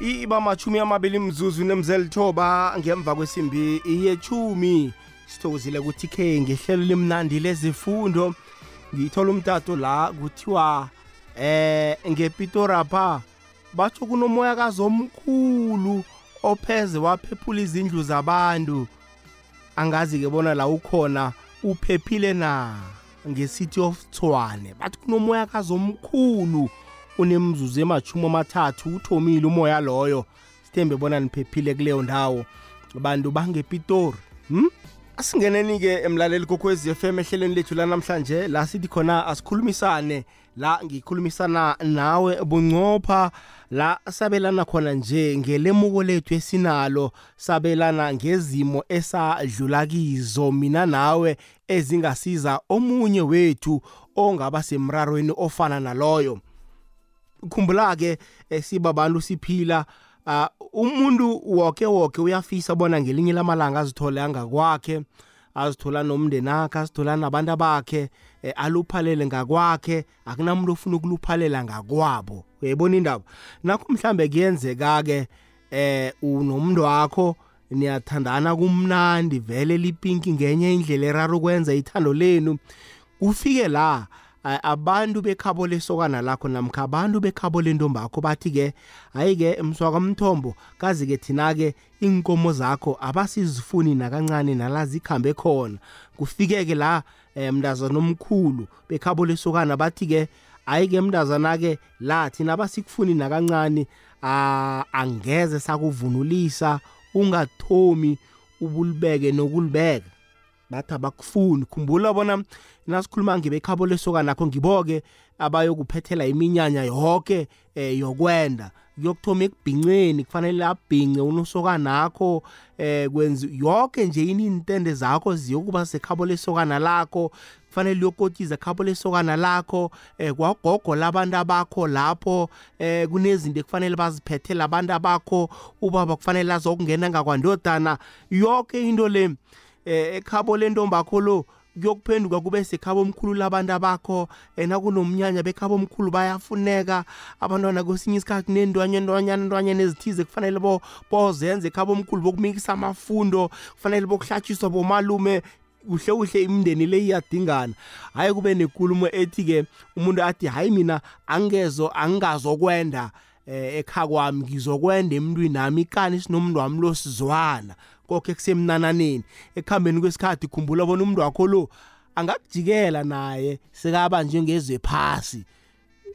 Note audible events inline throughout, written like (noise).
iba machumi amabili mzuzu nemzelithoba ngemva kwesimbi yechumi. Sithokozile ukuthi khe ngehlelo limnandi lezifundo. Ngithola umtato la kuthiwa eh ngepitorapha. Batsho kunomoya kazomkhulu opheze waphephula izindlu zabantu. Angazi-ke bona la ukhona uphephile na? Nge-city of tshwane. Bathi kunomoya kazomkhulu unemzuzu emachumi amathathu uthomile umoya loyo. Sithembe bona niphephile kuleyo ndawo. Abantu bangepitori hm? asingeneni-ke emlaleli kokwezi FM ehlelweni lethu lanamhlanje la sithi khona asikhulumisane la ngikhulumisana nawe buncopha. La sabelana khona nje ngelemuko lethu esinalo sabelana ngezimo esadlula kizo mina nawe ezingasiza omunye wethu ongaba semrarweni ofana naloyo. Khumbula-ke sibabantu siphila uh, umuntu woke woke uyafisa bona ngelinye lamalanga azithole angakwakhe azithola nomndeni akhe azithola nabantu bakhe eh, aluphalele ngakwakhe akunamuntu ofuna ukuluphalela ngakwabo. Uyayibona indaba? Nakho mhlambe kuyenzeka-ke eh unomuntu wakho niyathandana kumnandi vele lipinki ngenye indlela erara ukwenza ithando lenu. Kufike la abantu bekhabo lesokana lakho namkha abantu bekhabo lentombakho bathi-ke hayi-ke mswaka mthombo kazi-ke thina-ke iinkomo zakho abasizifuni nakancane nala zikhambe khona. Kufike-ke la um mntazana omkhulu bekhabo lesokana bathi-ke hayi-ke mntazana-ke la thina abasikufuni nakancane uh, angeze sakuvunulisa ungathomi ubulibeke nokulibeka bathi abakufuni. Khumbula bona nasikhuluma ngebekhabo lesokana nakho ngibo-ke abayokuphethela iminyanya yoke eh, yokwenda. Kuyokuthoma ekubhinceni kufanele abhince unosokanakho eh kwenzi yonke nje inintende zakho ziyokuba sekhabo lesokana lakho kufanele uyokotiza khabo lesokana lakho eh kwagogo labantu abakho lapho eh kunezinto ekufanele baziphethele abantu abakho. Ubaba kufanele azokungena ngakwandodana. Yonke into le eh ekhabo lentombakho lo kuyokuphenduka kube sekhabo omkhulu labantu abakho ena kunomnyanya bekhabo omkhulu bayafuneka. Abantwana kwesinye isikhathi kunendwanya ndwanyana ndwanyana ezithize kufanele bo bozenze ekhabo omkhulu bokumikisa amafundo kufanele bokuhlatshiswa bomalume kuhle kuhle imindeni le iyadingana. Hayi kube nekulumo ethi-ke umuntu athi hayi mina angezo angingazokwenda eh ekha kwami ngizokwenda emntwini nami ikani sinomuntu wami lo sizwana konke kusemnananeni. Ekuhambeni kwesikhathi khumbula bona umuntu wakho lo angakujikela naye sekaba njengezwe phasi.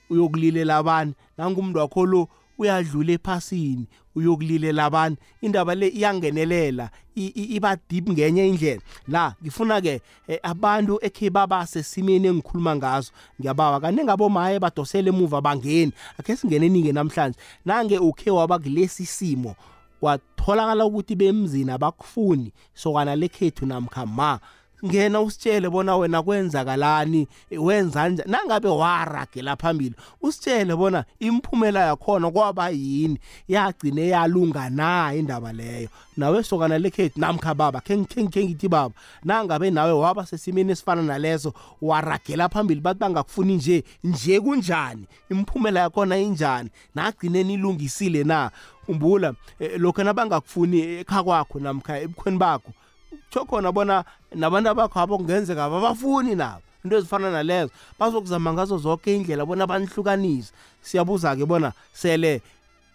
Uyokulilela abantu nangumuntu wakho lo uyadlula ephasini uyokulilela abantu indaba le iyangenelela iba deep ngenye indlela. La ngifuna ke abantu ekhe baba sesimeni engikhuluma ngazo ngiyabawa. Kane ngabo maye badosele emuva bangeni akhe singeneni ke namhlanje. Nange ukhe waba kulesi simo kwatholakala ukuthi bemzini abakufuni sokana lekhethu namkha ma ngena usitshele bona wena kwenzakalani wenza njani? Nangabe waragela phambili usitshele bona imphumela yakhona kwaba yini? Yagcine yalunga na indaba leyo? Nawe sokana lekhethu namkha baba khe ngithi baba nangabe nawe waba sesimeni esifana naleso waragela phambili bathi bangakufuni nje nje kunjani? Imphumela yakhona injani? Nagcine nilungisile na? Umbula lokho nabangakufuni ekha kwakho namkha ebukhweni bakho tsho khona bona nabantu abakho abo kungenzeka babafuni nabo into ezifana nalezo. Bazokuzama ngazo zonke indlela bona banihlukanise. Siyabuza-ke bona sele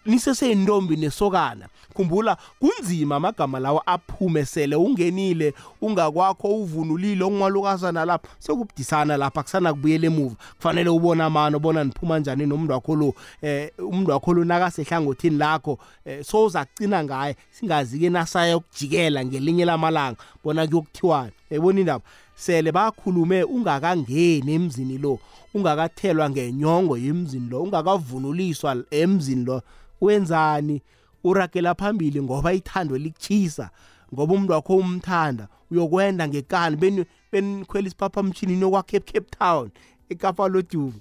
niseseyintombi nesokana. Khumbula kunzima amagama lawo aphume sele ungenile ungakwakho uvunulile ongumalukazana lapho sekubudisana lapha kusana kubuyela emuva. Kufanele ubone amano bona niphuma njani nomuntu wakho lo eh umuntu wakho lo nakasehlangothini lakho eh, soza kucina ngaye singazi-ke nasaya ukujikela ngelinye lamalanga. Bona kuyokuthiwani? Yayibona indaba? Sele bakhulume ungakangeni emzini lo ungakathelwa ngenyongo yemzini lo ungakavunuliswa emzini lo wenzani? Uragela phambili ngoba ithando likuchisa ngoba umuntu wakho umthanda uyokwenda ngekani? Beni benikhwela isiphaphamtshini yokwakhe Cape Town eKapa lodumo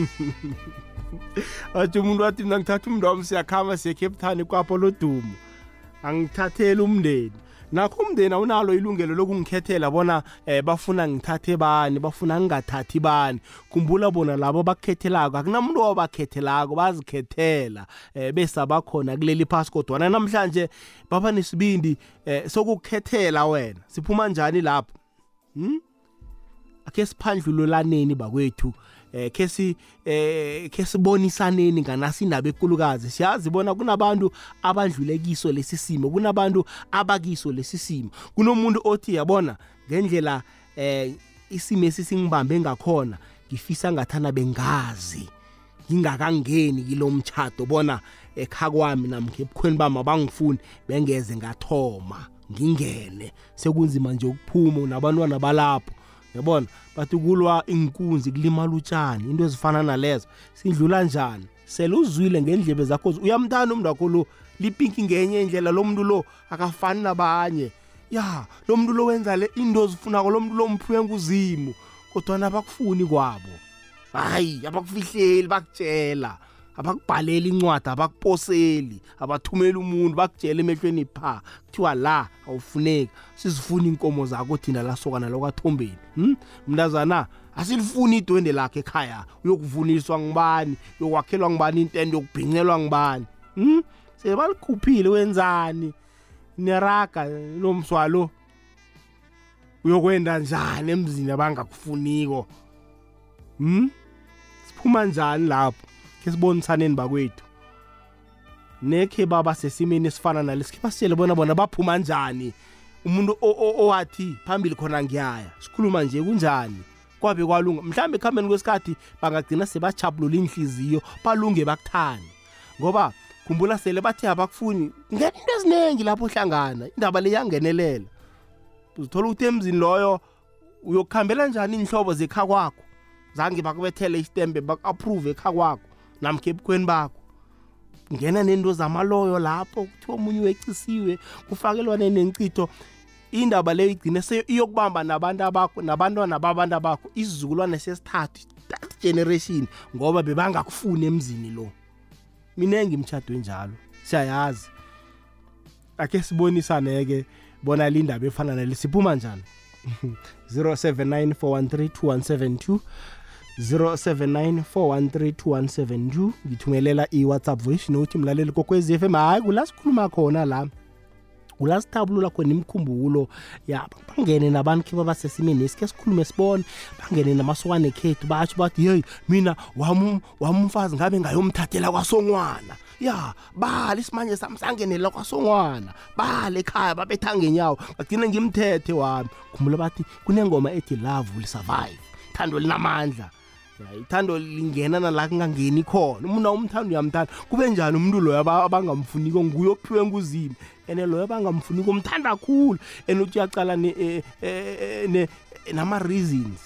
(laughs) athi umuntu wathi mina ngithatha umuntu wami siyakhamba siye Cape Town eKapa lodumo angithatheli umndeni. Nakho umndeni awunalo ilungelo lokungikhethela bona eh, bafuna ngithathe bani bafuna ngingathathi bani. Khumbula bona labo bakhethelako akunamuntu owabakhethelako bazikhethela eh, bese abakhona kuleli phasi. Kodwana namhlanje baba nesibindi eh, sokukhethela wena siphuma njani lapho? Hmm? akhe siphandlulolaneni bakwethu. Eh ke si eh ke sibonisaneni nganasi indaba ekulukazi siyazi bona kunabantu abadlule kiso lesi simo kunabantu abakiso lesi simo. Kunomuntu othi yabona ngendlela eh isimo esisingibambe ngakhona ngifisa ngathana bengazi. Ngingakangeni kilomtchado bona ekha kwami namkhe ebukhweni bami abangifuni bengeze ngathoma ngingene. Sekunzima nje ukuphuma nabantwana balapho. Yabona? Bathi kulwa inkunzi kulimala utshani into ezifana nalezo sidlula njani? Sele uzwile ngendlebe zakho uyamthanda umuntu wakho lo lipinki ngenye indlela lo muntu lo akafani nabanye. Ya lo muntu lo wenza le into zifunako lo muntu lo mphiwe nguzimu kodwana abakufuni kwabo. Hayi abakufihleli bakutshela. Abakubhalela incwadi abakuposeli abathumela umuntu bakutshela emehlweni pha. Kuthiwa la awufuneki. Sizifuna inkomo zakho thina lasokana lokwathombeni hm? Mntazana asilifuni idwende lakhe ekhaya. Uyokuvuniswa ngibani uyokwakhelwa ngibani intendo yokubhincelwa ngibani hm? Sebalikhuphile wenzani? Neraga nomswalo uyokwenda njani emzini abangakufuniko? Hm? Siphuma njani lapho? Ke sibonisaneni bakwethu. Nekhe baba sesimeni esifana nalesi khe basitshele bona bona baphuma njani. Umuntu owathi phambili khona ngiyaya sikhuluma nje kunjani? Kwabe kwalunga mhlawumbe ekuhambeni kwesikhathi bangagcina sebachapulula inhliziyo balunge bakuthani ngoba khumbula sele bathi abakufuni ngena into eziningi lapho hlangana indaba le yangenelela uzithola ukuthi emzini loyo uyokuhambela njani inhlobo zekha kwakho? Zange bakubethele isitembe baku-approve ekha kwakho. Namkhe ebukhweni bakho. Ngena nento zamaloyo lapho kuthiwa omunye wecisiwe kufakelwane nencitho indaba leyo igcine se iyokubamba nabantu abakho nabantwana babantu abakho isizukulwane sesithathu that generation ngoba bebangakufuni emzini lo. Mina ngimtshado enjalo siyayazi. Akhe sibonisane-ke bona lindaba efana nale siphuma njani? (laughs) 079 413 0794132172. Ngithumelela i-whatsapp voice note mlaleli kokwezi FM hayi kula sikhuluma khona la kula sithabulula khona imikhumbulo ya bangene nabantu khiba basesimeni esikhe sikhulume sibone. Bangene namasokwane ekhethu batsho bathi yeyi mina wami umfazi ngabe ngayomthathela kwasongwana. Ya bala isimanje sami sangenela kwasongwana. Bala ekhaya babetha ngenyawo ngagcine ngimthethe wami. Khumbula bathi kunengoma ethi love will survive. Thando linamandla. Ithando lingena nala kungangeni khona. Umuntu awumthanda uyamthanda. Kube njani umuntu loyo abangamfuniko nguye ophiwe nguzimo and loyo abangamfuniko umthanda kakhulu. And uthi uyacala nama-reasons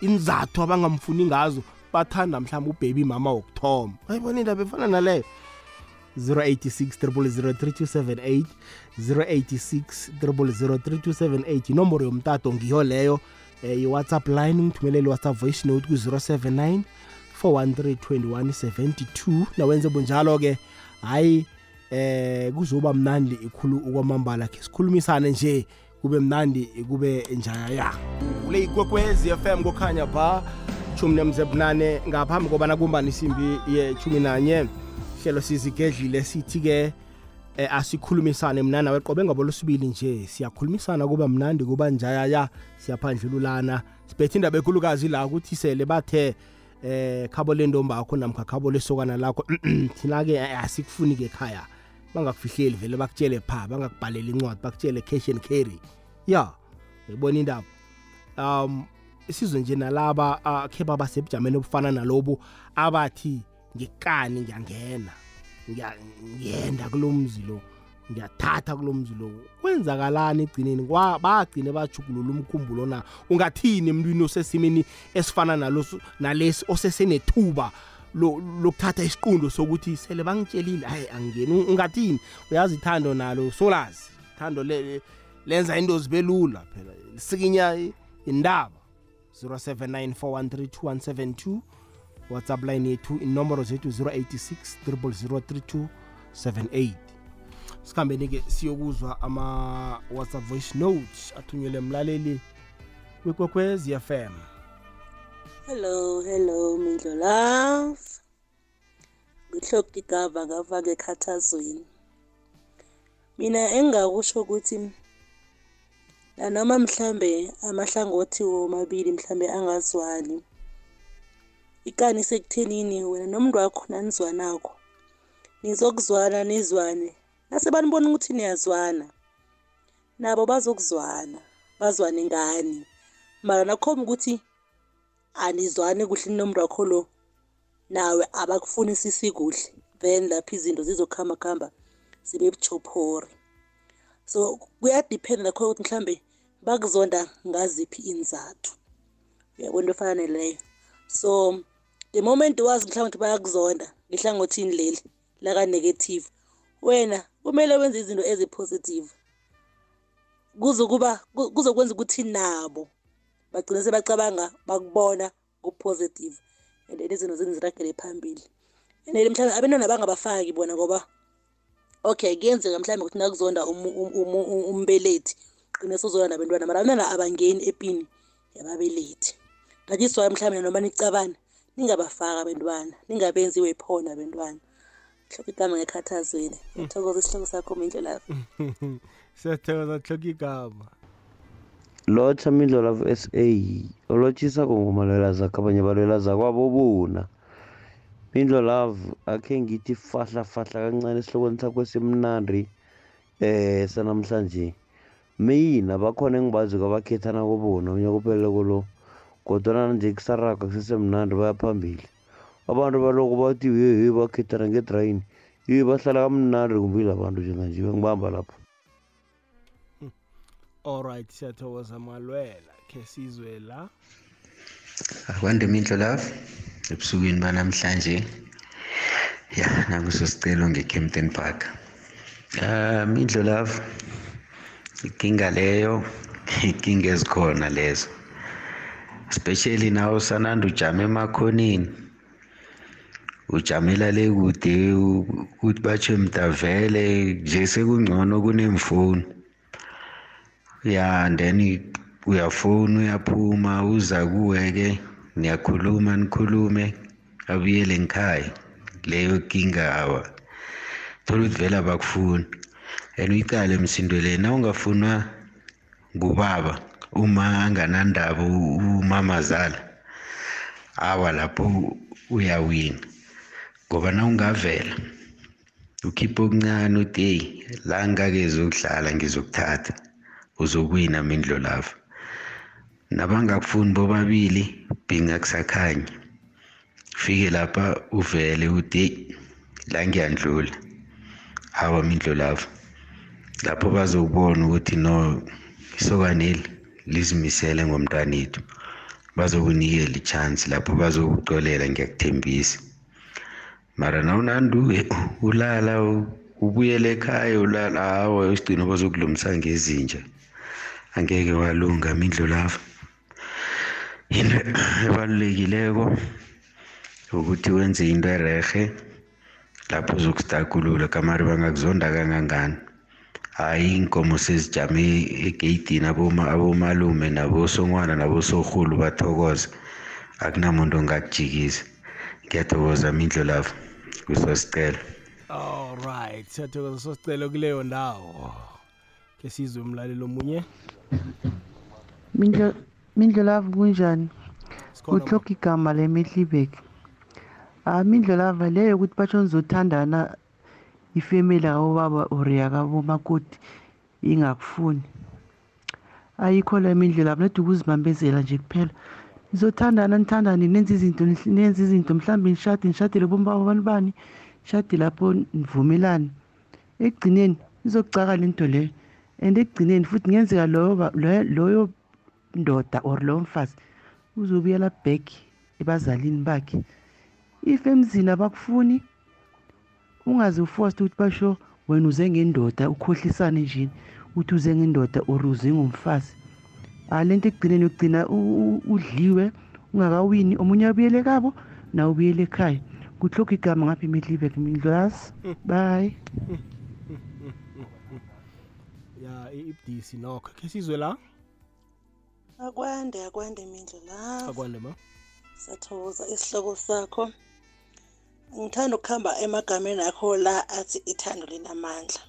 inzathu abangamfuni ngazo bathanda mhlawumbe ubaby mama wokuthoma. Ayibona indaba efana naleyo. 086 0003278 086 0003278 inomboro yomtato ngiyo leyo. Eh, i-whatsapp line ungithumelele i-whatsapp voice note ku-079 413 nawenze bunjalo-ke hayi eh kuzoba mnandi ikhulu okwamambala khe sikhulumisane nje kube mnandi kube njaya. Kule ikwekwezi FM kokhanya ba chumi nemzebunane ngaphambi kobana kumbani isimbi ye-chumi nanye hlelo sizigedlile sithi-ke eh, asikhulumisane mna nawe qobe ngabo losibili nje siyakhulumisana kuba mnandi kuba njayaya siyaphandlululana. Sibethe indaba ekhulukazi la ukuthi sele bathe eh khabo lentomba akho namkha khabo lesokana lakho (clears throat) thina-ke asikufuni-ke ekhaya. Bangakufihleli vele bakutshele pha bangakubhalela incwadi bakutshele cash and carry. Ya uyibona indaba. Um isizwe nje nalaba uh, khe baba sebujameni obufana nalobu abathi ngikani ngiyangena. Ngiyenda kulo mzi lo. Ngiyathatha kulo mzi lo. Kwenzakalani egcineni bagcine bajugulula umkhumbulo na? Ungathini emntwini osesimeni esifana nalosu nalesi osesenethuba lokuthatha isiqundo sokuthi sele bangitshelile? Hayi angeni ungathini? Uyazi ithando nalo solazi ithando lenza into zibe lula phela. Lisikinya indaba. 0794132172 whatsapp line yethu inomboro zethu 086 003278 sikhambeni-ke siyokuzwa ama-whatsapp voice notes athunyelwe emlaleli wekwekwezi FM hello hello mindlo love. Ngihloki igava ngafaka ekhathazweni. Mina engingakusho ukuthi nanoma mhlambe amahlangothi womabili mhlambe angazwani ikani sekuthenini wena nomntu wakho nanizwanakho nizokuzwana nizwane. Nase banibona ukuthi niyazwana. Nabo bazokuzwana bazwane ngani? Mara nakhomba ukuthi anizwani kuhle nomntu wakho lo nawe abakufunisisi kuhle. Then lapho izinto zizokuhamba kuhamba zibe buchophori. So kuyadiphenda nakhona ukuthi mhlambe bakuzonda ngaziphi inzathu. Uyabona into efana neleyo so the moment wazi mhlawumbe ukuthi bayakuzonda ngehlangothini leli laka-negative wena kumele wenze izinto ezipositive. Kuzokuba kuzokwenza ukuthi nabo bagcine sebacabanga bakubona ku-positive and then izinto zini ziragele phambili. And then mhlawumbe abantwana bangabafaki bona ngoba okay kuyenzeka mhlawumbe ukuthi nakuzonda umbelethi gcine sozona nabantwana mara abantwana abangeni epini yababelethi. That is why mhlawumbe noma nicabana ningabafaki abantwana ningabenzi wephona abantwana hloko igama ngekhathazweni ngiyathokoza isihloko sakho mindlo lapho (laughs) siyathokoza hloka igama. Lotsha mindlo lavo s a olotshisa kongomalela zakho abanye balwela zakwabo buna mindlo love akhe ngithi fahla fahla kancane esihlokweni sakho esimnandi eh sanamhlanje. Mina bakhona engibazi kwabakhethana kobona unyaka uphelele kolo kodwana nje kusaraga kusesemnandi baya phambili abantu baloko bathi ye bakhethana ngedrayini ye bahlala kamnandi kumbili abantu njenganje ngibamba lapho. Alright siyathokoza malwela khe sizwe la. Akwande mindlo love ebusukwini banamhlanje. Ya nakuso sicelo nge-campton park. Um mindlo love inkinga leyo inkinga ezikhona lezo. Especially nawe usananda ujame emakhoneni. Ujamela le kude ukuthi batsho mdavele nje sekungcono kunemfoni ya then uyafona uyaphuma uza kuwe-ke niyakhuluma nikhulume abuyele ngikhaya leyo kinga awa. Thola ukuthi vele abakufuni. And uyicale msindweleni na ungafunwa ngubaba. Uma anganandaba umamazala awa lapho uyawina. Ngoba na ungavela ukhiphe okuncane uthi eyi la ngingakezi ukudlala ngizokuthatha uzokwina mindlo lava nabangakufuni bobabili bhinga kusakhanya fike lapha uvele uthi eyi la ngiyandlula hawa mindlo lava lapho bazokubona ukuthi no isokaneli lizimisele ngomntwanethu bazokunikela ichance lapho bazokucolela ngiyakuthembisa. Mara nawunandu ulala ubuyele ekhaya ulala. Hawa isigcino bazokulumisa ngezinja. Angeke walunga mindlu lava into ebalulekileko ukuthi wenze into erehe lapho uzokustakulula kamari bangakuzonda kangangani? Hayi inkomo sezijame egeyidini abomalume nabosongwana nabosorhulu bathokoza akunamuntu ongakujikisa. Ngiyathokoza mindlo lava kusosicelo alright siyathokoza sosicelo kuleyo ndawo. Ke sizwe umlaleli omunye? Mindlo mindlo lava kunjani? Sikhona kuhloka igama lemehlibek ah mindlo lava leyo ukuthi batsho nizothandana ifemeli akabobaba or yakabomakoti ingakufuni. Ayikho la mindlela lava nedi ukuzibambezela nje kuphela. Nizothandana nithandane nenze izinto nenze izinto mhlawumbe nishade nishadele bombaba bani bani nishade lapho nivumelane. Ekugcineni izokucaka le nto leyo. And ekugcineni futhi kungenzeka loyo ba- loyo loyo ndoda or loyo mfazi uzobuyela back ebazalini bakhe. If emzini abakufuni ungaze uforced ukuthi basho wena uze ngendoda ukhohlisane nje ukuthi uze ngendoda or uze ngumfazi. Ah lento ekugcineni ugcina u- u- udliwe ungakawini. Omunye abuyele kabo nawe ubuyele ekhaya. Kuhlokha igama ngapha imidlibek mindlwas bye. Ya i- ibudisi nokho. Khe sizwe la? Akwande akwande mindlu la akwande ma. Sathokoza isihloko sakho. Ngithanda ukuhamba emagameni akho la athi ithando linamandla.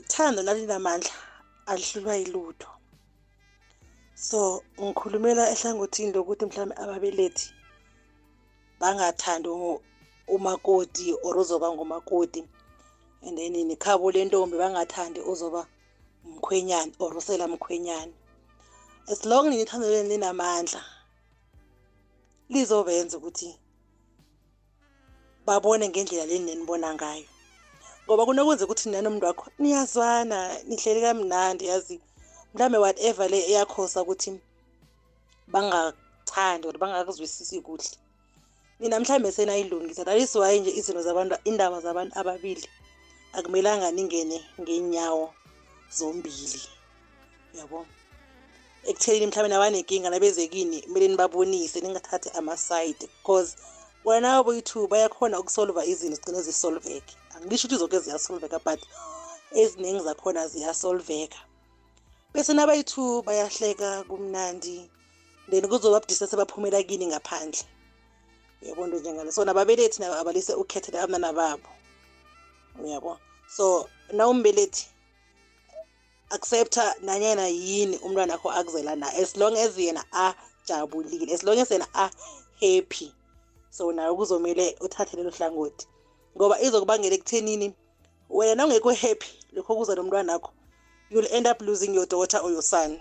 Ithando lalinamandla alihlulwa yilutho. So ngikhulumela ehlangothini lokuthi mhlawumbe ababelethi bangathandi umakoti or uzoba ngumakoti. And then nekhabo lentombi bangathandi uzoba umkhwenyana or usela mkhwenyana. As long nina ithando leni linamandla lizobenza ukuthi babone ngendlela leni nenibona ngayo. Ngoba kunokwenza ukuthi nina nomuntu wakho niyazwana nihleli kamnandi yazi? Mhlawumbe whatever le eyakhosa ukuthi bangathandi or bangakuzwisisi kuhle. Nina mhlawumbe senayilungisa that is why nje izinto zabantu indaba zabantu ababili akumelanga ningene ngeenyawo zombili. Uyabo? Ekutheleni mhlawumbe nabanenkinga nabezekini kumele nibabonise ningathathi ama-side because wena boyi-two bayakhona ukusolva izinto zigcine zisolveke. Angilisho ukuthi zonke ziyasolveka but eziningi zakhona ziyasolveka. Bese nabayi-two bayahleka kumnandi then kuzoba budisa sebaphumela kini ngaphandle. Uyabo nto njengale. So nababelethi nabo abalise ukhethela abantwana babo. Uyabo? So na umbelethi accepta nanyana yini umntwana akho akuzela na as long as yena ajabulile as long as yena a-happy. So nayo kuzomele uthathe lelo hlangothi. Ngoba izokubangela ekuthenini wena nawungekho happy lokho kuza nomntwana akho you'll end up losing your daughter or your son.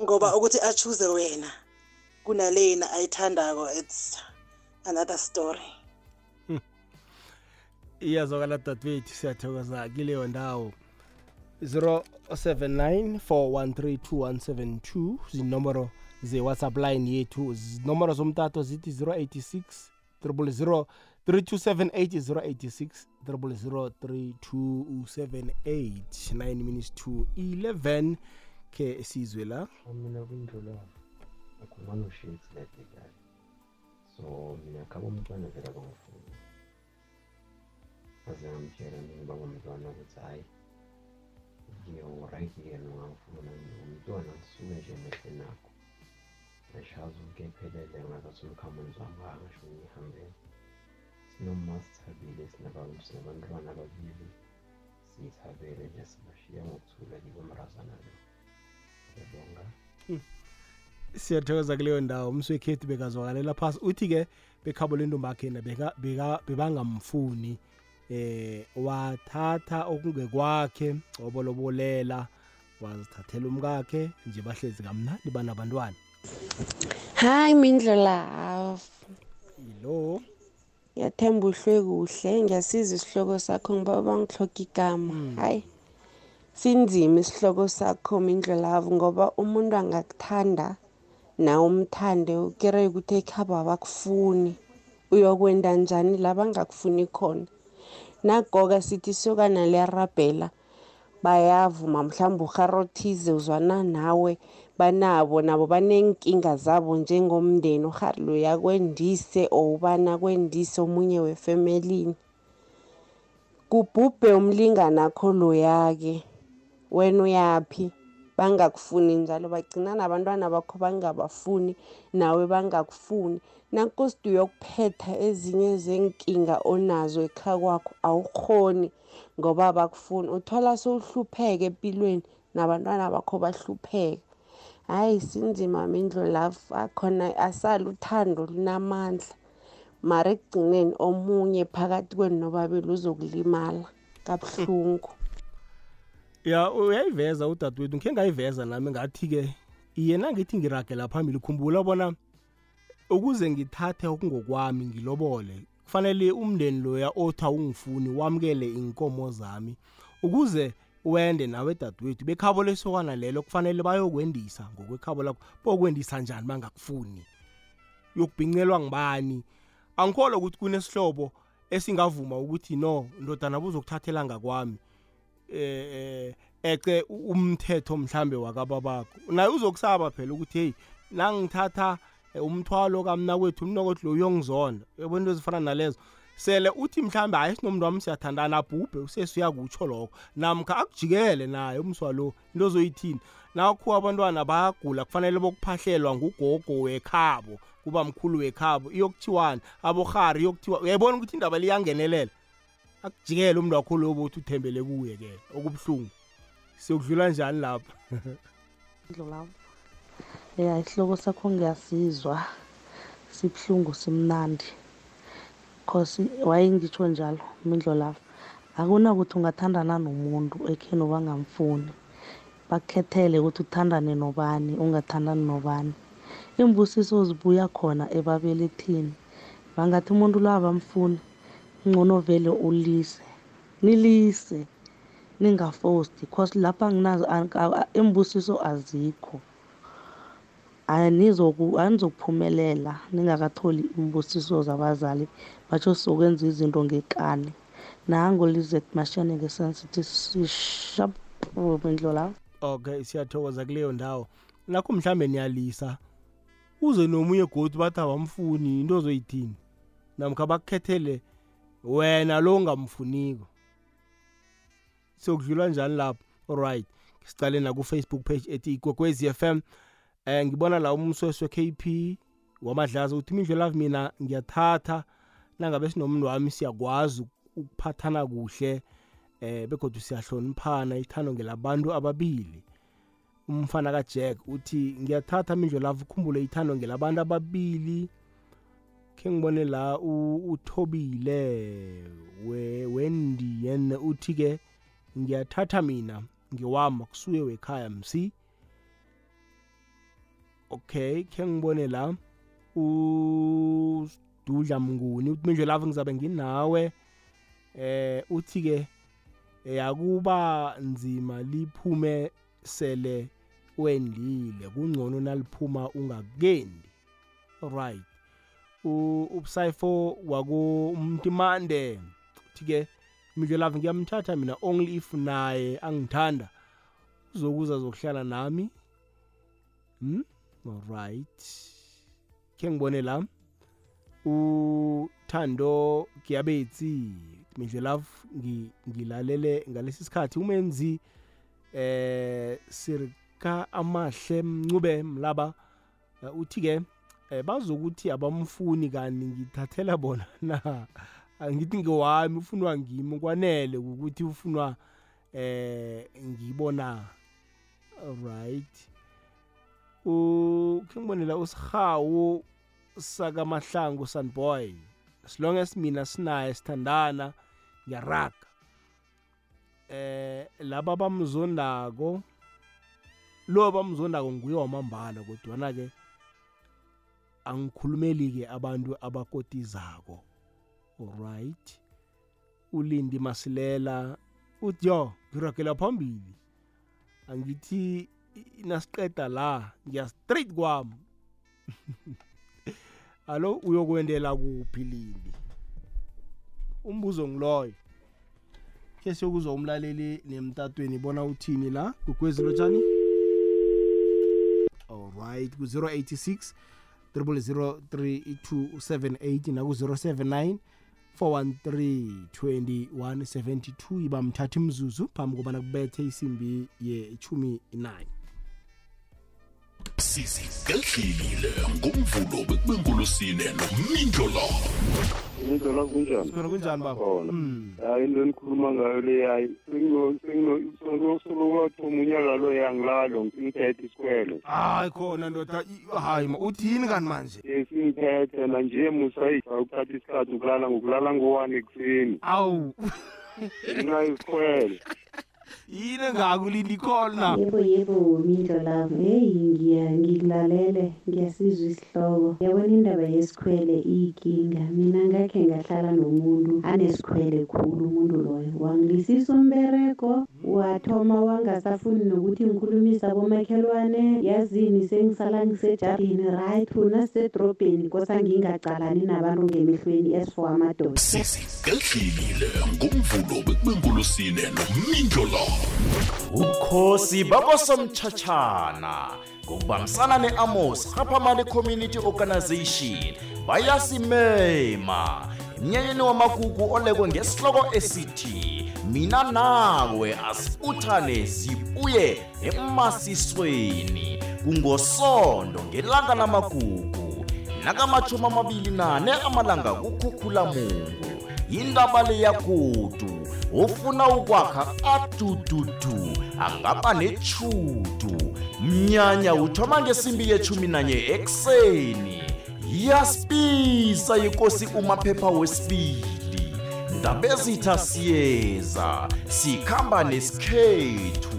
Ngoba ukuthi achoose wena kunalena ayithandako it's another story. Iyazwakala dadewethu siyathokoza kileyo ndawo. 0794132172 zinomoro ze-whatsapp line yethu. Nomoro zomtato zithi 086 0 3278 086 3278 9 minutes to 11 ke sizwe la. Mina kwindlula akhulumana ushitsi ledekali so mina khaba umntwana vela bangafuni aze ngamtshela mina ubaba umntwana ukuthi hhayi ngiyo-right yena ungangifuna umntwana suke nje mehle nakho ngashaza uke ephelele ngazathi umkhamanzi wami angasho ngihambele sinomasithabile sinabantwana ababili siyithabele nje sibashiya ngokuthula likwemrazana lo ngiyabonga siyathokoza kuleyo ndawo umswekhethi bekazwakalela phasi uthi-ke bekhabo lentombi akhe yena beka- beka- bebangamfuni eh wathatha okungekwakhe wabolobolela wazithathela umkakhe nje bahlezi kamnandi banabantwana hayi mindlo love yilo? Ngiyathemba uhlwe kuhle ngiyasiza isihloko sakho ngiba bangihloka igama. Hayi sinzima isihloko sakho mindlo love ngoba umuntu angakuthanda nawe umthande ukere ukuthi ekhaba abakufuni. Uyokwenda njani la bangakufuni khona? Nagoka sithi isokana liyarabhela. Bayavuma mhlawumbe uharothize uzwana nawe banabo nabo banenkinga zabo njengomndeni uhari loya kwendise or ubana kwendise omunye wefemelini kubhubhe umlingani akho loya-ke wena uyaphi? Bangakufuni njalo bagcina nabantwana bakho bangabafuni nawe bangakufuni. Nakosidi uyokuphetha ezinye zenkinga onazo ekha kwakho awukhoni ngoba abakufuni. Uthola sowuhlupheka empilweni nabantwana bakho bahlupheka hhayi sinzima mindlo love akhona asali uthando lunamandla. Mara ekugcineni omunye phakathi kwenu nobabili uzokulimala. Kabuhlungu. Ya uyayiveza udadewethu. Ngikhe ngayiveza nami ngathi-ke yena ngithi ngiragela phambili khumbula bona ukuze ngithathe okungokwami ngilobole kufanele umndeni loya othi awungifuni wamukele inkomo zami. Ukuze wende nawe dadewethu bekhabo lesokana lelo kufanele bayokwendisa ngokwekhabo lakho. Bokwendisa njani bangakufuni? Yokubhincelwa ngibani? Angikholwa ukuthi kunesihlobo esingavuma ukuthi no ndodana buzokuthathela ngakwami. Eh ece umthetho mhlambe wakababakho. Naye uzokusaba phela ukuthi hey nangithatha eh, umthwalo kamna kwethu umnokotho lo uyongizonda yabona into ezifana nalezo? Sele uthi mhlambe hayi sinomuntu wami siyathandana abhubhe usesuyakutsho lokho. Namkha akujikele naye umswa lo into ozoyithini? Nakho abantwana bayagula kufanele bokuphahlelwa ngugogo wekhabo kuba mkhulu wekhabo. Iyokuthiwani? Aborhari iyokuthiwa uyayibona ukuthi indaba liyangenelela akujikele umntu wakho lobo uthi uthembele kuye-ke okubuhlungu. Siyokudlula njani lapha ndlulavu ya isihloko sakho ngiyasizwa. Sibuhlungu simnandi. Cause wayengitsho njalo mindlolavu akunakuthi ungathandana nomuntu ekheni ubangamfuni bakukhethele ukuthi uthandane nobani ungathandani nobani. Iimbusiso zibuya khona ebabelethini. Bangathi umuntu lo abamfuni ngcono vele ulise. Nilise ningafosti cause lapha anginazo iimbusiso azikho. Anizokuphumelela ningakatholi imbusiso zabazali batsho sizokwenza izinto ngekani. Nango lizet mashane ngesensithi sishapho lawo okay siyathokoza kuleyo ndawo. Nakho mhlambe niyalisa uze nomunye godi bathi abamfuni into ozoyithini? Namkha bakukhethele wena lo ungamfuniko siyokudlula njani lapho? Alright sicale nakufacebook page ethi ikwekwezi FM eh ngibona la umsweswe KP wamadlaza uthi mindlelavu mina ngiyathatha nangabe sinomuntu wami siyakwazi ukuphathana kuhle eh begodwa siyahloniphana ithando ngelabantu ababili. Umfana kaJack uthi ngiyathatha mindlelavu ukhumbule ithando ngelabantu ababili. Ke ngibone la uthobile we wendiyen uthi ke ngiyathatha mina ngiwama kusuye wekhaya msi. Okay ke ngibone la ududla mnguni uthi lava ngizabe nginawe. Eh uthi ke yakuba nzima liphume sele wendile kungcono naliphuma ungakendi right. Ubusayifo wakumntimande uthi ke minje lava ngiyamthatha mina only if naye angithanda. Uzokuza zokuhlala nami. Hmm? Alright. Ke ngibone la uthando kiyabetsi mindle love ngilalele ngalesi sikhathi umenzi eh sirka amahle mncube mlaba. Uthi ke bazokuthi abamfuni kani ngithathela bona na angithi ngewami ufunwa ngimi kwanele ukuthi ufunwa eh ngibona. Right ukungibonela usihawu sakamahlangu sunboy as long as mina sinaye sithandana ngiyaraga. Eh laba bamzondako lo bamzondako nguye wamambala kodwana ke angikhulumeli ke abantu abakotizako alright ulindi masilela uthi yo ngiragela phambili. Angithi nasiqeda la ngiya straight kwami. (laughs) Alo uyokwendela kuphi lindi? Umbuzo ngiloyo ke siyokuzwa umlaleli nemtatweni bona uthini la? Kugwezi lotshani alright ku-086 003 naku-079 413 iba mthatha imzuzu phambi kobana kubethe isimbi ye-chumi 9 sizigedlile ngomvulo bekubengolosine nomindlo indlela kunjani? Sibona kunjani baba? Mm. hayi into enikhuluma ngayo le hayi solokathoma unyaka lo yangilalo ngiphethe isikwele. Hayi khona ndoda i- hayi ma uthini kanti manje? Esingiphethe nanje musayifa ukuthatha isikhathi ukulala ngokulala ngo-one ekuseni. Awu. Ngenxa yesikwele. Yini engakulindi khona yebo yebo mindlo lami heyi ngikulalele ngiyasizwa isihloko. Yabona indaba yesikhwele iyinkinga. Mina ngakhe ngahlala nomuntu anesikhwele khulu umuntu loyo. Wangilisisa umberego wathoma wangasafuni nokuthi ngikhulumisa abomakhelwane. Yazini sengisala ngisejardini right una sisedrobheni kosa ngingacalani nabantu ngemehlweni esifo amadoda. Sizigedlile ngomvulo bekubengolosine nomindlo ubukhosi babosomtjhatjhana ngokubambisana ne-amos rapamali community organization. Bayasimema. Mnyanyeni wamagugu olekwe ngesihloko esithi mina nawe asibuthane sibuye emasisweni. Kungosondo ngelanga lamagugu. Nakamachumi amabili nane amalanga kukhukhulamungu. Yindaba leyakudu ufuna ukwakha adududu angaba nechudu mnyanya uthoma ngesimbi yechumi nanye ekuseni. Yasipisa yikosi umaphepha wesibili. Ndabezitha siyeza sikhamba nesikhethu.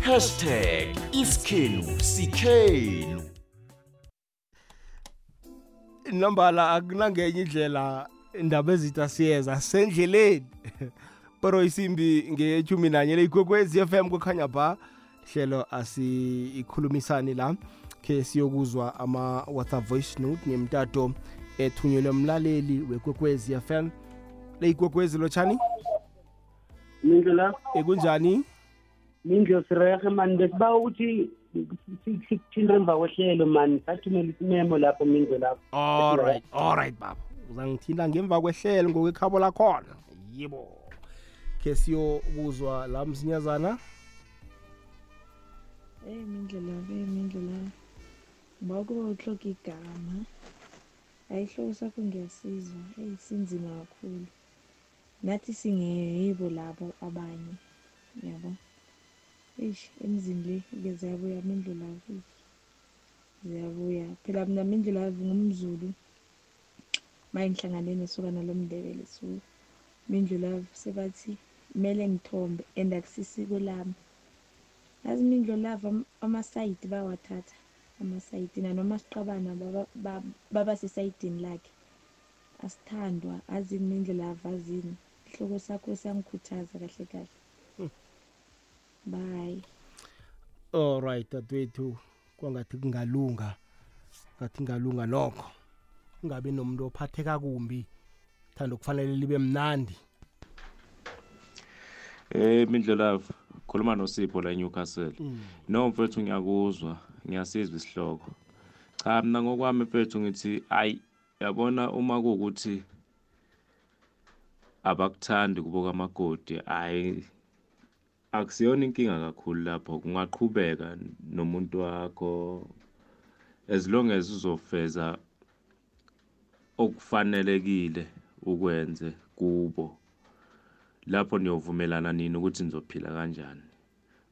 Hashtag isikhenu sikhenu nambala akunangenye indlela indaba ezitha siyeza sendleleni. (laughs) pero isimbi ngechumi nanye leyikwekwezi FM kukhanya ba hlelo asikhulumisani la ke siyokuzwa ama WhatsApp voice note nemtato ethunyelwe umlaleli wekwekwezi FM leyikwekwezi lotshani mindlu la ekunjani mindlu sirehe mani. Besiba ukuthi sikuthinte emva kwehlelo mani. Sathumela isimemo lapho mindlu lapho. Alright alright baba. Uzangithinta ngemva kwehlelo ngokwekhabo lakhona. Yibo ke siyokuzwa la msinyazana. Eyi mindlela eyi mindlela. Ngoba kuba utlhoga igama. Hayi ihloko sakho ngiyasizwa. Eyi sinzima kakhulu. Nathi singeyibo labo abanye yabo? Eish emzini le ke ziyabuya mindlela ziyabuya. Phela mina mindlela ngumzulu. Maye ngihlangane nesokana lomndebele so mindlela sebathi kumele ngithombe and akusisiko lami. Yazi mindlo lava amasayidi bawathatha amasayidi nanoma siqabana baba sesayidini lakhe asithandwa azini mindlela avazini ihloko sakho siyangikhuthaza kahle kahle. Bye. Alright dadwethu kwangathi kungalunga ngathi kungalunga nokho. Ungabi nomuntu ophatheka kumbi thanda kufanele libe mnandi. Eh Mindlelavu khuluma noSipho la eNewcastle. No mfethu ngiyakuzwa ngiyasizwa isihloko. Cha mina ngokwami mfethu ngithi ayi yabona uma kuukuthi abakuthandi kuboka amakoti ayi akusiyona inkinga kakhulu lapho kungaqhubeka nomuntu wakho as long as uzofeza okufanelekile ukwenze kubo lapho niyovumelana nini ukuthi nizophila kanjani.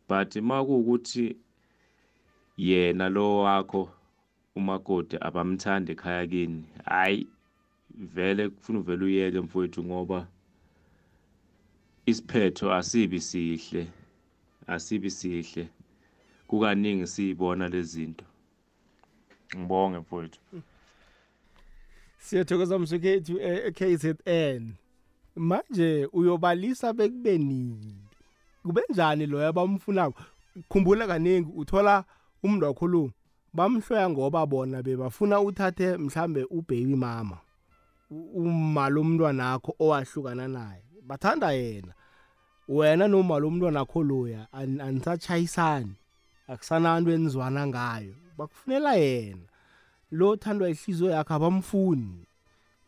But uma kuwukuthi yena lo wakho umakoti abamthandi ekhaya kini hayi vele kufuna uvele uyeke mfowethu ngoba isiphetho asibi sihle asibi sihle. Kukaningi siyibona lezi zinto. Ngibonge mfowethu. Siyathokoza msukhethu e-KZN manje uyobalisa bekubeni kube njani loyo abamfunako khumbula kaningi uthola umuntu wakho lo bamhloya ngoba bona bebafuna uthathe mhlambe ubaby mama uma lomntwana akho owahlukana naye. Bathanda yena. Wena noma lomntwana akho loya anisachayisani akusananto enizwana ngayo. Bakufunela yena. Lo thandwa ihliziyo yakhe abamfuni.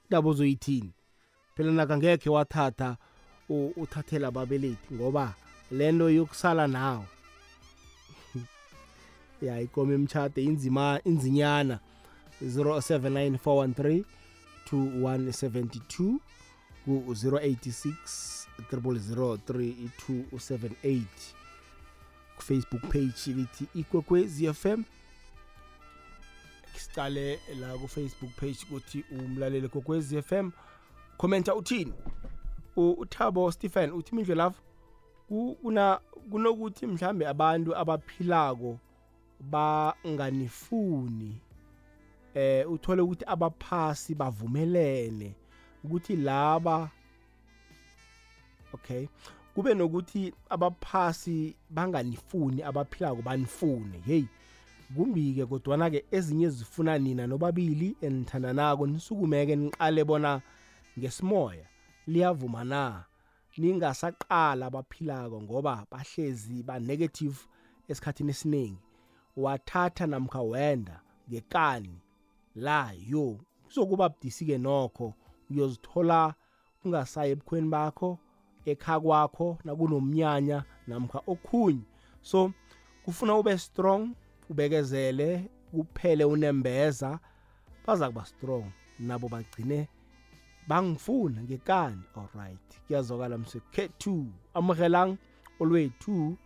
Indaba ozoyithini? Phela naka ngekhe wathatha uthathela ababelethi ngoba lento yokusala nawo (laughs) ya ikome emtshade inzima inzinyana. 079413 2172 ku-086 003 kufacebook page lithi ikwekwezi fm sicale la ku-facebook page ukuthi umlaleli kokwezi fm commenta uthini? Uthabo stephen uthi mindlo lapho kuna kunokuthi mhlambe abantu abaphilako banganifuni eh uthole ukuthi abaphasi bavumelene ukuthi laba okay kube nokuthi abaphasi banganifuni abaphilako banifune hey kumbi-ke kodwana-ke ezinye zifuna nina nobabili enithandanako nisukumeke niqale bona ngesimoya liyavuma na? Ningasaqala abaphilako ngoba bahlezi ba-negative esikhathini esiningi. Wathatha namkha wenda ngekani? La yo kuzokuba budisi-ke nokho. Uyozithola ungasayi ebukhweni bakho ekha kwakho nakunomnyanya namkha okhunye. So kufuna ube strong ubekezele kuphele unembeza baza kuba strong. Nabo bagcine bangifuna ngekani alright kuyazwakala msekhethu amuhelang olwethu.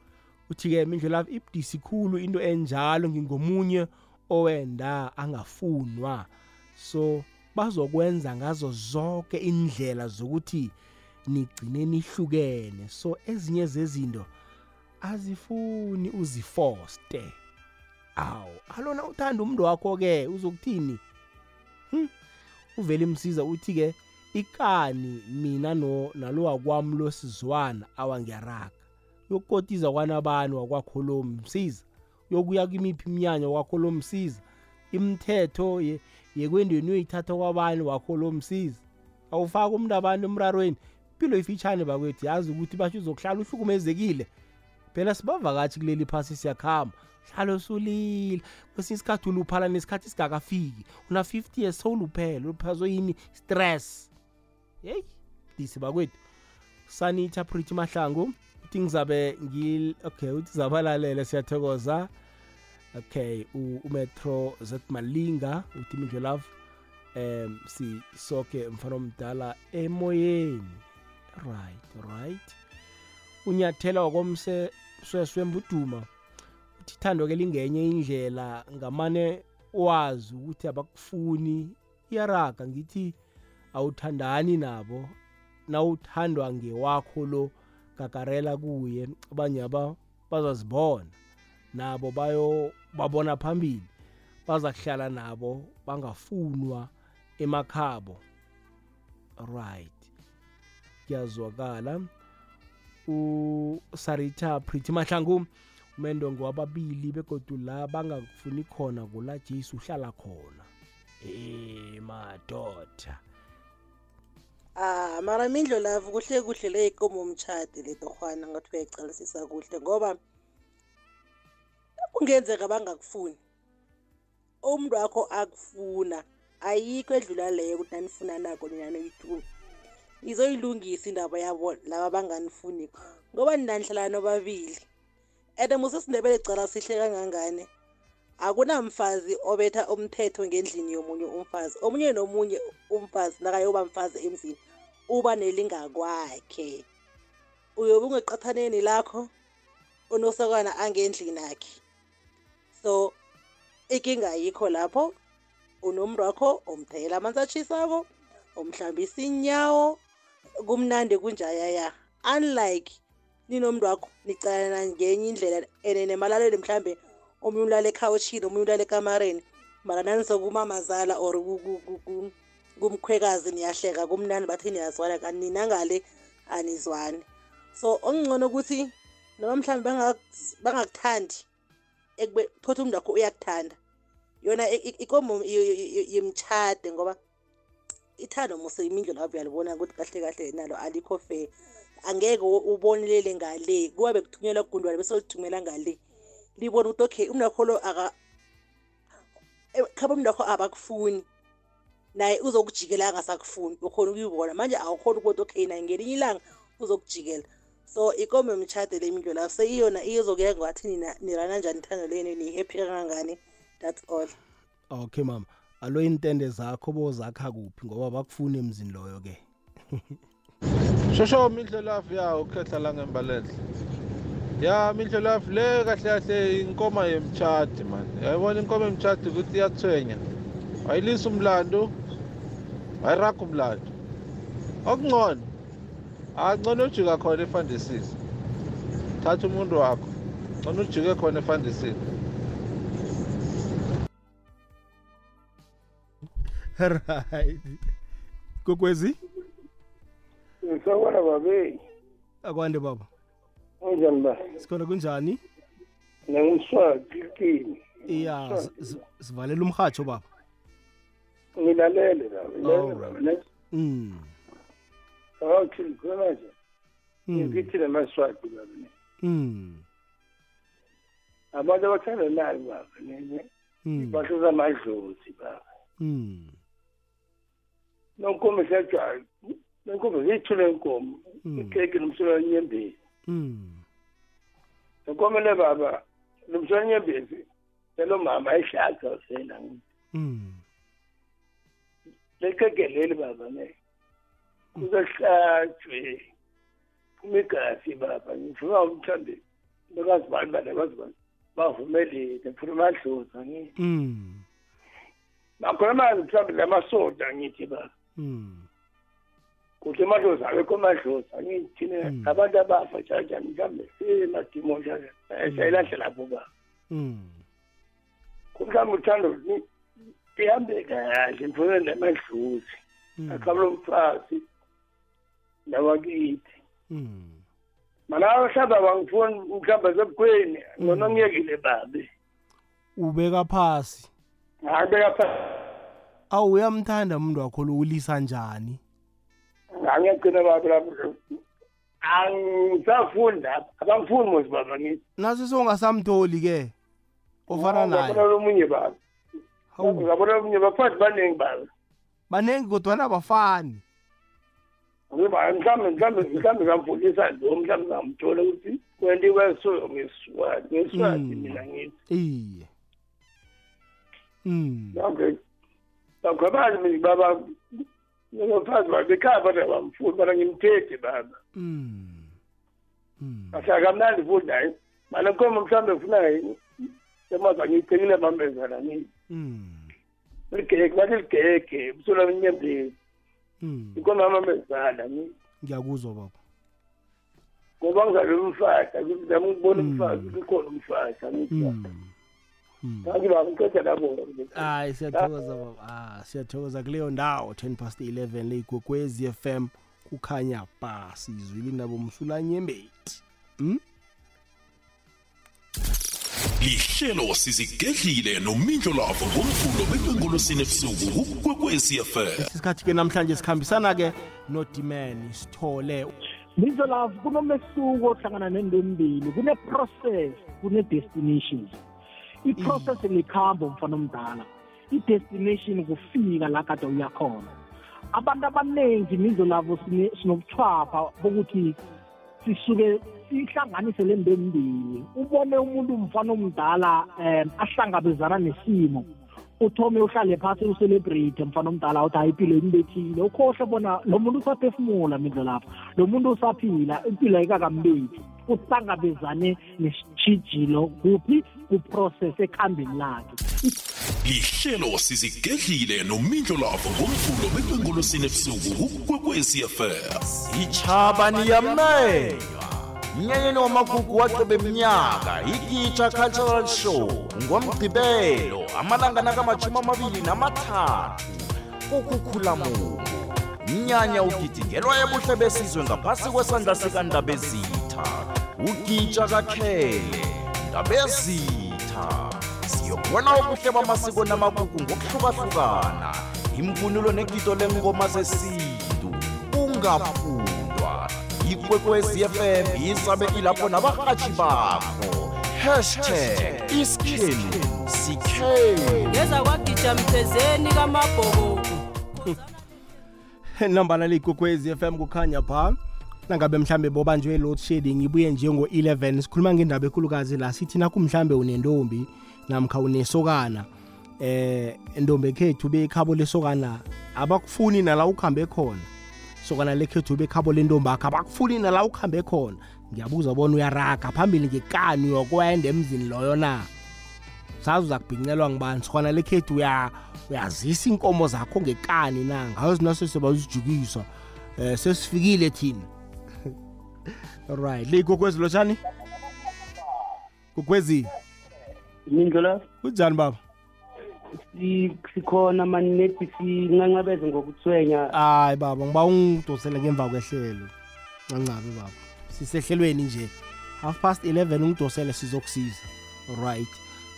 Uthi-ke mindlela ibudisi khulu into enjalo. Ngingomunye owenda angafunwa. So bazokwenza ngazo zonke indlela zokuthi nigcine nihlukene. So ezinye zezinto azifuni uzifoste. Awu alona uthanda umuntu wakho-ke uzokuthini? Hm? uvele imsiza uthi-ke ikani mina no nalo wakwami lo sizwana awangiyaraga yokukotiza kwanabani wakwakho lo msiza yokuya kimiphi iminyanya wakho lo msiza imithetho yekwendweni uyoyithatha kwabani wakho lo msiza awufaki umuntu abantu emrarweni? Impilo ifitshane bakwethu yazi ukuthi basho uzokuhlala uhlukumezekile. Phela sibavakatshi kuleli phasi siyakhamba. Hlalo sulile kwesinye isikhathi uluphala nesikhathi singakafiki. Una-50 years sowuluphele luphazwe yini stress. Yeyi disi bakwethu. Sanitha pretty mahlangu uthi ngizabe ngil okay uthi zabalalele siyathokoza. Okay umetro z malinga uthi mindlo love um sisoke mfana omdala emoyeni. Right right. Unyathela wakomse sweswembuduma uthi ithando ke lingenye indlela ngamane wazi ukuthi abakufuni iyaraga ngithi awuthandani nabo nawuthandwa ngewakho lo gagarela kuye abanye aba bazazibona nabo bayo babona phambili baza kuhlala nabo bangafunwa emakhabo. Right kuyazwakala. Usarita pretty mahlangu umendongo wababili begodu la bangakufuni khona kula jesu uhlala khona. Eh madoda. Ah mara mindlo lavu kuhle kuhle le ikomo umtshade le torhwana ngathi uyayicalisisa kuhle ngoba kungenzeka bangakufuni. Umuntu wakho akufuna ayikho edlula leyo ukuthi nanifuna nako nina noyithume izoyilungisa indaba yabo laba banganifuni ngoba ninanihlala nobabili and musesindebele cala sihle kangangane akunamfazi obetha umthetho ngendlini yomunye umfazi. Omunye nomunye umfazi nakayoba mfazi emzini uba nelingakwakhe. Uyobe ungeqathaneni lakho unosokana angendlini akhe so inkinga ayikho lapho unomntu wakho umthela amanzi atshisako umhlambisa inyawo kumnandi kunjayaya unlike ninomntu wakho nicalana ngenye indlela and nemalalweni mhlambe omunye ulala ekhawutshini omunye ulala ekamareni mara nanisokumamazala or kumkhwekazi niyahleka kumnani bathi niyazwana kanti nina ngale anizwani. So okungcono ukuthi noma mhlawumbe bangakuthandi ekube thothi umuntu wakho uyakuthanda. Yona ikomo yemtshade ngoba ithando muse imindlu lapho uyalibona ukuthi kahle kahle nalo alikho fair. Angeke ubonelele ngale kuba bekuthunyelwa kugundwane bese lithumela ngale. Libona ukuthi okay umntu wakho lo khaba umntu wakho abakufuni naye uzokujikela angasakufuni ukhona ukuyibona. Manje awukhona ukuthi okay naye ngelinye ilanga uzokujikela. So ikomo yomtshade le mindlu lapho seyiyona izokuya ngathi nina nirana njani ithando leni ni-happy kangangani? That's all. Okay mama. Alo intende zakho bozakha kuphi? Ngoba bakufuna emzini loyo ke (laughs) shosho mindlelafu ya ukhetha la ngembalenhle ya mindlelafu le kahle kahle inkoma yemtshadi mani yayibona inkomo yemtshadi ukuthi iyathwenya wayilisa umlando wayiraga umlando okungcono angcono ujika khona efandisini thatha umuntu wakho ngcono ujike khona efandisini right kokwezi ngisakwana babe akwande baba unjani ba sikhona kunjani? Nangumswati kini iya sivalela umhatsho baba. Ngilalele baba baba mm. Awuthi ngikhona nje. Ngithi namaswati baba ne mm. Abantu abathandanayo baba ne bahluza amadlozi baba. Mm. Nonkomo siyajwaya nenkomo ziyithule inkomo ikeke nomsolo wanyembezi Mm. Nenkomo le baba nomsolo wanyembezi lelo mama ayishaka usena Mm. lekeke leli baba ne kuzohlatshwe kumigasi baba ngifuna umthambi bekazi bani bane bazi bani bavumelile mfuna amadlozi ngithi Mm. nakhona manje mhlawumbe lamasoda ngithi baba Mm. Kuthi amadlozi awekho amadlozi angithi thina abantu abafa kanjani mhlawumbe simadimo njalo sayilahle lapho baba Mm. kumhlawumbe uthando ihambe kahle mfuna namadlozi akhabula umfazi nawakithi. Mana mhlawumbe abangifuni mhlawumbe sebukhweni ngona ngiyekile babe. Ubeka phasi. Ngabeka phasi. Awu uyamthanda umuntu wakho lo ulisa njani? Angisafuni lapha abangifuni mosi baba ngithi. Naso songasamtholi ke ofana naye. ngabona lomunye baba ngabona lomunye bafazi baningi baba. Banengi kodwana abafani. Mhlawumbe mhlawumbe mhlawumbe ngamfundisa lo mhlawumbe ngamthola ukuthi kwentiwe so ngesiswati ngesiswati mina ngithi. Iye. Mm. okay bakhwabazi mina baba ngofazi babekhaya bona bamfuni bona ngimthethe baba Mm. ahlala kamnandi futhi naye mala nkomo mhlawumbe ufuna yini emaza ngiyicekile bambezana nini. Mm. ligege bathi ligege busola mnyembezi Mm. inkomo yamambezana ni ngiyakuzwa baba. Ngoba ngizale umfahla ngizama ukubona umfazi ukhona umfahla angithi Mm. kanti baba ngiceda labo hayi siyathokoza baba. Ah siyathokoza kuleyo ndawo 10 past 11 leyigwekwezi FM kukhanya ba sizwile nabo msulanyembeti mm? lihlelo sizigedlile nomindlo lavo ngomvulo bekwengolosini ebusuku kukwekwezi fm isikhathi ke namhlanje sikhambisana ke nodimani sithole. Lizo love kunomehluko ohlangana nento embili kune-process kune-destinations. I-process likhambo mfana omdala. I-destination kufika la kade uyakhona abantu abaningi mizo lavo sine- sinobuchwapha bokuthi sisuke sihlanganise le nto embili. Ubone umuntu mfana omdala um ahlangabezana nesimo. Uthome uhlale phasi ucelebrate mfana omdala uthi hayi impilo imbethile ukhohle bona lo muntu usaphefumula mindlo lapha lo muntu usaphila impilo ayikakambethi uhlangabezane nesitshijilo kuphi? Kuprocess ekhambeni lakhe. Lihlelo sizigedlile nomindlo lavo ngomvulo bekwengolosini ebusuku kukwekwezi fm itjhabani yamneywa mnyanyeni wamagugu wacebe mnyaka ikitsha cultural show ngomgqibelo amalanga nakamashumi amabili namathathu kukhukhulamungu mnyanya ugidingelwa ebuhle besizwe ngaphasi kwesandla sikandabezitha ugitsha kakhele ndabezitha siyokubona ubuhle bamasiko namagugu ngokuhlukahlukana. Imvunulo negido lengoma zesintu ungaphundwa ikwekwezi fm isabe ilapho nabarhatshi bakho. Hashtag isikhenu sikhenu. Ngeza kwagija mthezeni kamabhoko (laughs) nambala leyigwekwezi FM kukhanya pha nangabe mhlambe bobanjwe load shedding ibuye njengo-11 sikhuluma ngendaba ekhulukazi la sithi nakho mhlambe unentombi namkha unesokana. Eh intombi ekhethu bekhabo lesokana abakufuni nala ukuhambe khona. Sokana lekhethu bekhabo lentombi akho abakufuni nala ukuhambe khona. Ngiyabuza bona uyaraga phambili ngekani uyokwenda emzini loyo na? Sazi uzakubhincelwa ngibani? Sokana lekhethu uya uyazisa inkomo zakho ngekani na? Ngayo zinaso sebazijukisa eh sesifikile thina. Right. Le kokwezi lotshani? Kokwezi mindlo la? Kunjani baba? Si- sikhona mani nethi sinqanqabeze ngokuthwenya. Hayi baba ngiba ungidosele ngemva kwehlelo. Ncancabe baba. Sisehlelweni nje. Half past 11 ungidosele sizokusiza. Right.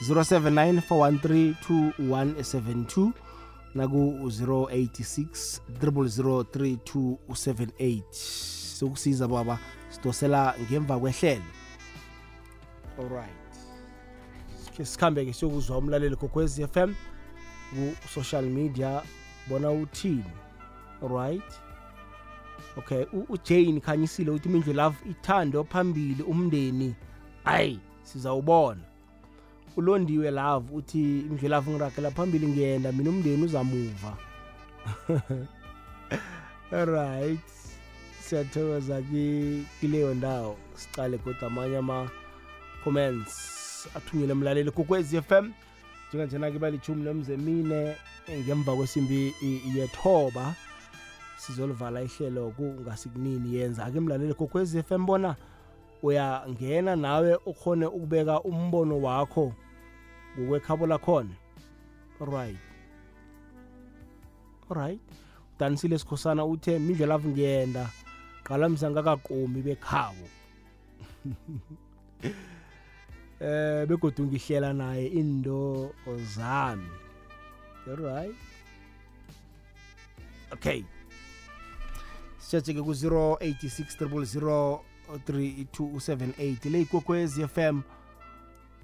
079 413 naku 086 003278 sokusiza baba. Sidosela ngemva kwehlelo. Alright Sikhe sikhambe-ke siyokuzwa umlaleli kokwezi FM ku-social media bona uthini? Right. Okay u- ujane khanyisile ukuthi imindlu love ithando phambili umndeni. Hayi sizawubona. Ulondiwe love uthi imindlu love ngiragela phambili ngiyenda mina umndeni uzamuva. (laughs) Alright siyathokoza ki- kileyo ndawo sicale kodwa amanye ama-comments athunyele emlaleli kokwezi FM njenganjena ke balithumi nomzemine ngemva kwesimbi yethoba sizolivala ihlelo kungasikunini yenza. Ake mlaleli kokwez f m bona uyangena nawe ukhone ukubeka umbono wakho ngokwekhabo lakhona. Right. Alright udanisile sikhosana uthe mindlela avu ngiyenda qala mzangakaqomi bekhabo eh begodu ngihlela naye into zami. Alright? Okay. Sithathe-ke ku-086 3278 le ikwekwezi fm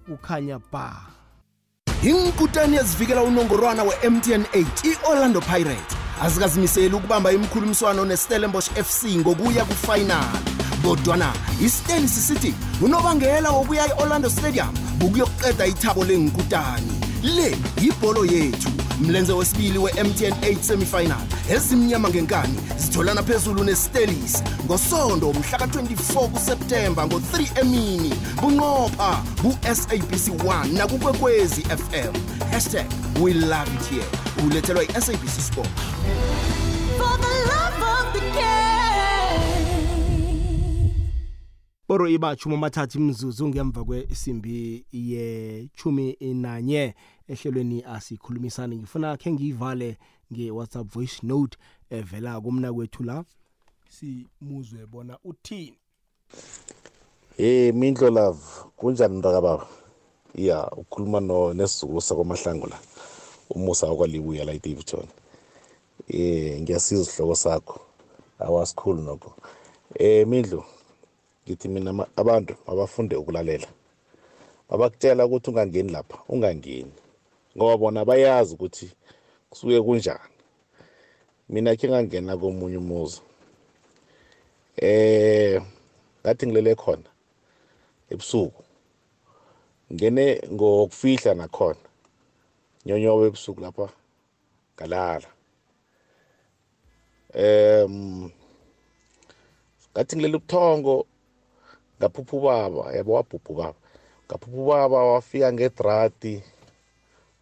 kukhanya ba. Inkutani ezivikela unongorwana we-mtn 8 i-orlando pirates. Azikazimiseli ukubamba imkhulumiswano nestellenbosch fc ngokuya kufinal. Kodwana istanley city unobangela wokuya e-orlando stadium ukuyokuqeda ithabo lenkutani le yibholo yethu. Mlenze wesibili we-mtn 8 semifinal ezimnyama ngenkani zitholana phezulu nestelis ngosondo mhla ka-24 kuseptemba ngo-3 emini bunqopha ku-sabc 1 nakukwekwezi fm hashtag we love it here. Ulethelwa i-sabc sport. For the love of the game. boro ibachumi amathathu imzuzu ngemva kwesimbi yechumi nanye. Ehlelweni asikhulumisane ngifuna khe ngiyivale nge-whatsapp voice note evela kumna kwethu la. Simuzwe bona uthini? Hey mindlo love. Kunjani mntakababa ya ukhuluma no nesizukulu sakwamahlango la. Umusa wakwalibuya la edavidton eh ngiyasiza isihloko sakho. Awasikhulu nokho. Eh mindlo ngithi mina abantu abafunde ukulalela. Babakutshela ukuthi ungangeni lapha ungangeni. Ngoba bona bayazi ukuthi kusuke kunjani. Mina khe ngangena komunye umuzi eh ngathi ngilele khona ebusuku. Ngene ngokufihla nakhona nyonyobe ebusuku lapha ngalala. Em ngathi ngilele ubuthongo ngaphupha ubaba yabo wabhubha ubaba ngaphupha ubaba wafika ngedrati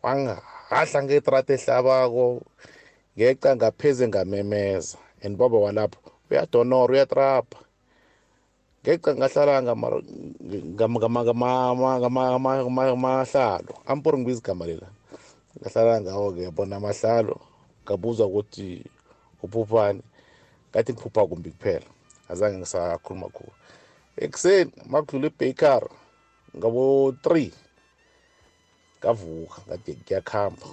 wangahla ngedrati ehlabako ngeca ngapheze ngamemeza. And baba walapho uyadonora uyatrapha. Ngeca ngahlala ngamahlalo. Ampori ngibiza igama lela. Ngahlala ngawo-ke bona amahlalo. Ngabuzwa ukuthi uphuphani ngathi ngiphupha kumbi kuphela. Azange ngisakhuluma khulu. Ekuseni makudlula ibakar ngabo-three. Ngavuka ngathi ngiyakhamba.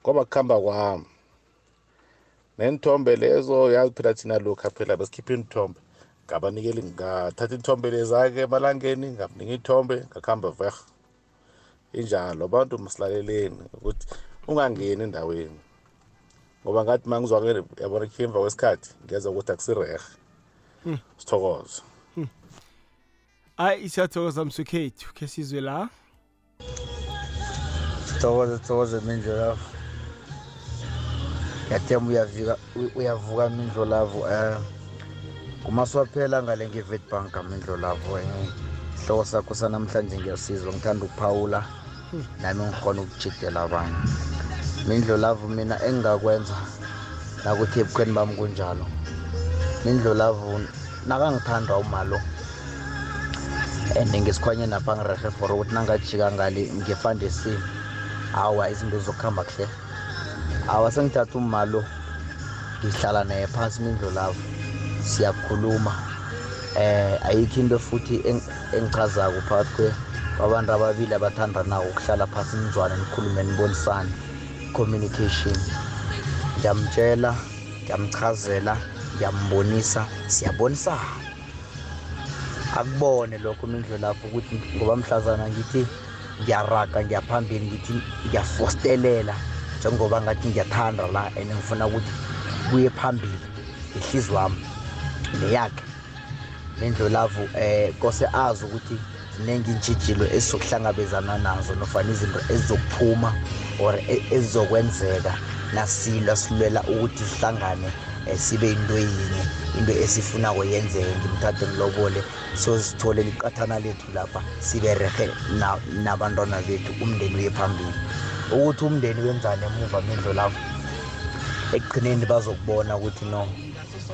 Ngoba kuhamba kwami. Nenithombe lezo yazi phela thina lokhu phela besikhipha inithombe ngabanikeli ngathatha inithombe lezake emalangeni ngakunika ithombe ngakuhamba veh injalo abantu masilaleleni ukuthi ungangeni endaweni. Ngoba ngathi ma ngizwa yabona khe emva kwesikhathi ngiyeza ukuthi akusirehe Hmm. sithokoze. Hayi siyathokoza msukhethu khe sizwe la. Sithokoze sithokoze mindlo lavo ngiyathemba uyavika u- uyavuka mindlo lavo um ngumaswaphela ngale nge-vetbank mindlo lavo um isihloko sakho sanamhlanje ngiyasizwa ngithanda ukuphawula nami ngikhona ukujidela abanye. Mindlo lavo mina engingakwenza nakuthi ebukhweni bami kunjalo. Mindlo lavo nakangithanda umalo and ngesikhwanyeni apha ngirehe for ukuthi nangajika ngale ngefandesini hawa izinto zokuhamba kuhle. Hawa sengithatha umalo ngihlala naye phasi mindlo lavo siyakhuluma. Eh ayikho into futhi eng- engichazako phakathi kwe kwabantu ababili abathandanako ukuhlala phasi nizwane nikhulume nibonisane communication. Ngiyamtshela ngiyamchazela ngiyambonisa siyabonisana. Akubone lokho mindlo lapho ukuthi ngoba mhlazana ngithi ngiyaraga ngiyaphambili ngithi ngiyafostelela njengoba ngathi ngiyathanda la and ngifuna ukuthi kuye phambili ihliziyo wami neyakhe. Nendlolavu eh kose azi ukuthi ziningi iintshijilo esizokuhlangabezana nazo nofana izinto ezizokuphuma or e- ezizokwenzeka nasilwa silwela ukuthi sihlangane um sibe into yinye into esifunako yenzeke ngimthathe ngilobole. Sozitholela iqathana lethu lapha sibe rehe na- nabantwana bethu umndeni uye phambili. Ukuthi umndeni wenzani emuva mindlo lapho ekugcineni bazokubona ukuthi no.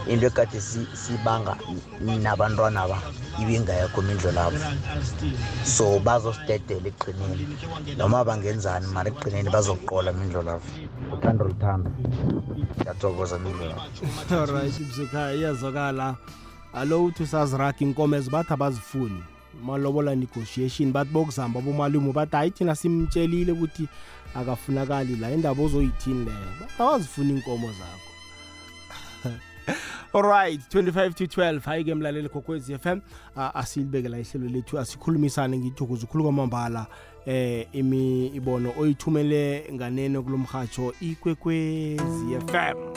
Into ekade si- sibanga nabantwana ba ibingekho mindlo lapho so bazosidedela ekugcineni. Noma bangenzani bazokuqola mindlo lapho uthando luthando ngiyathokoza mindlo lapho alright msukhaya iyazwakala. Alo uthi usaziragi inkomo ezibathi abazifuni. Malobola negotiation bathi bokuzamba bomalumu bathi hayi thina simtshelile ukuthi akafunakali la indaba ozoyithini leyo bathi awazifuni iinkomo zakho (laughs) alright 25 to 12 hayi-ke mlaleli kokwezi f m asilibekela ihlelo lethu asikhulumisane ngithokoza ukhulu kwamambala eh imi ibono oyithumele nganeno kulo mhatsho ikwekwezi f m.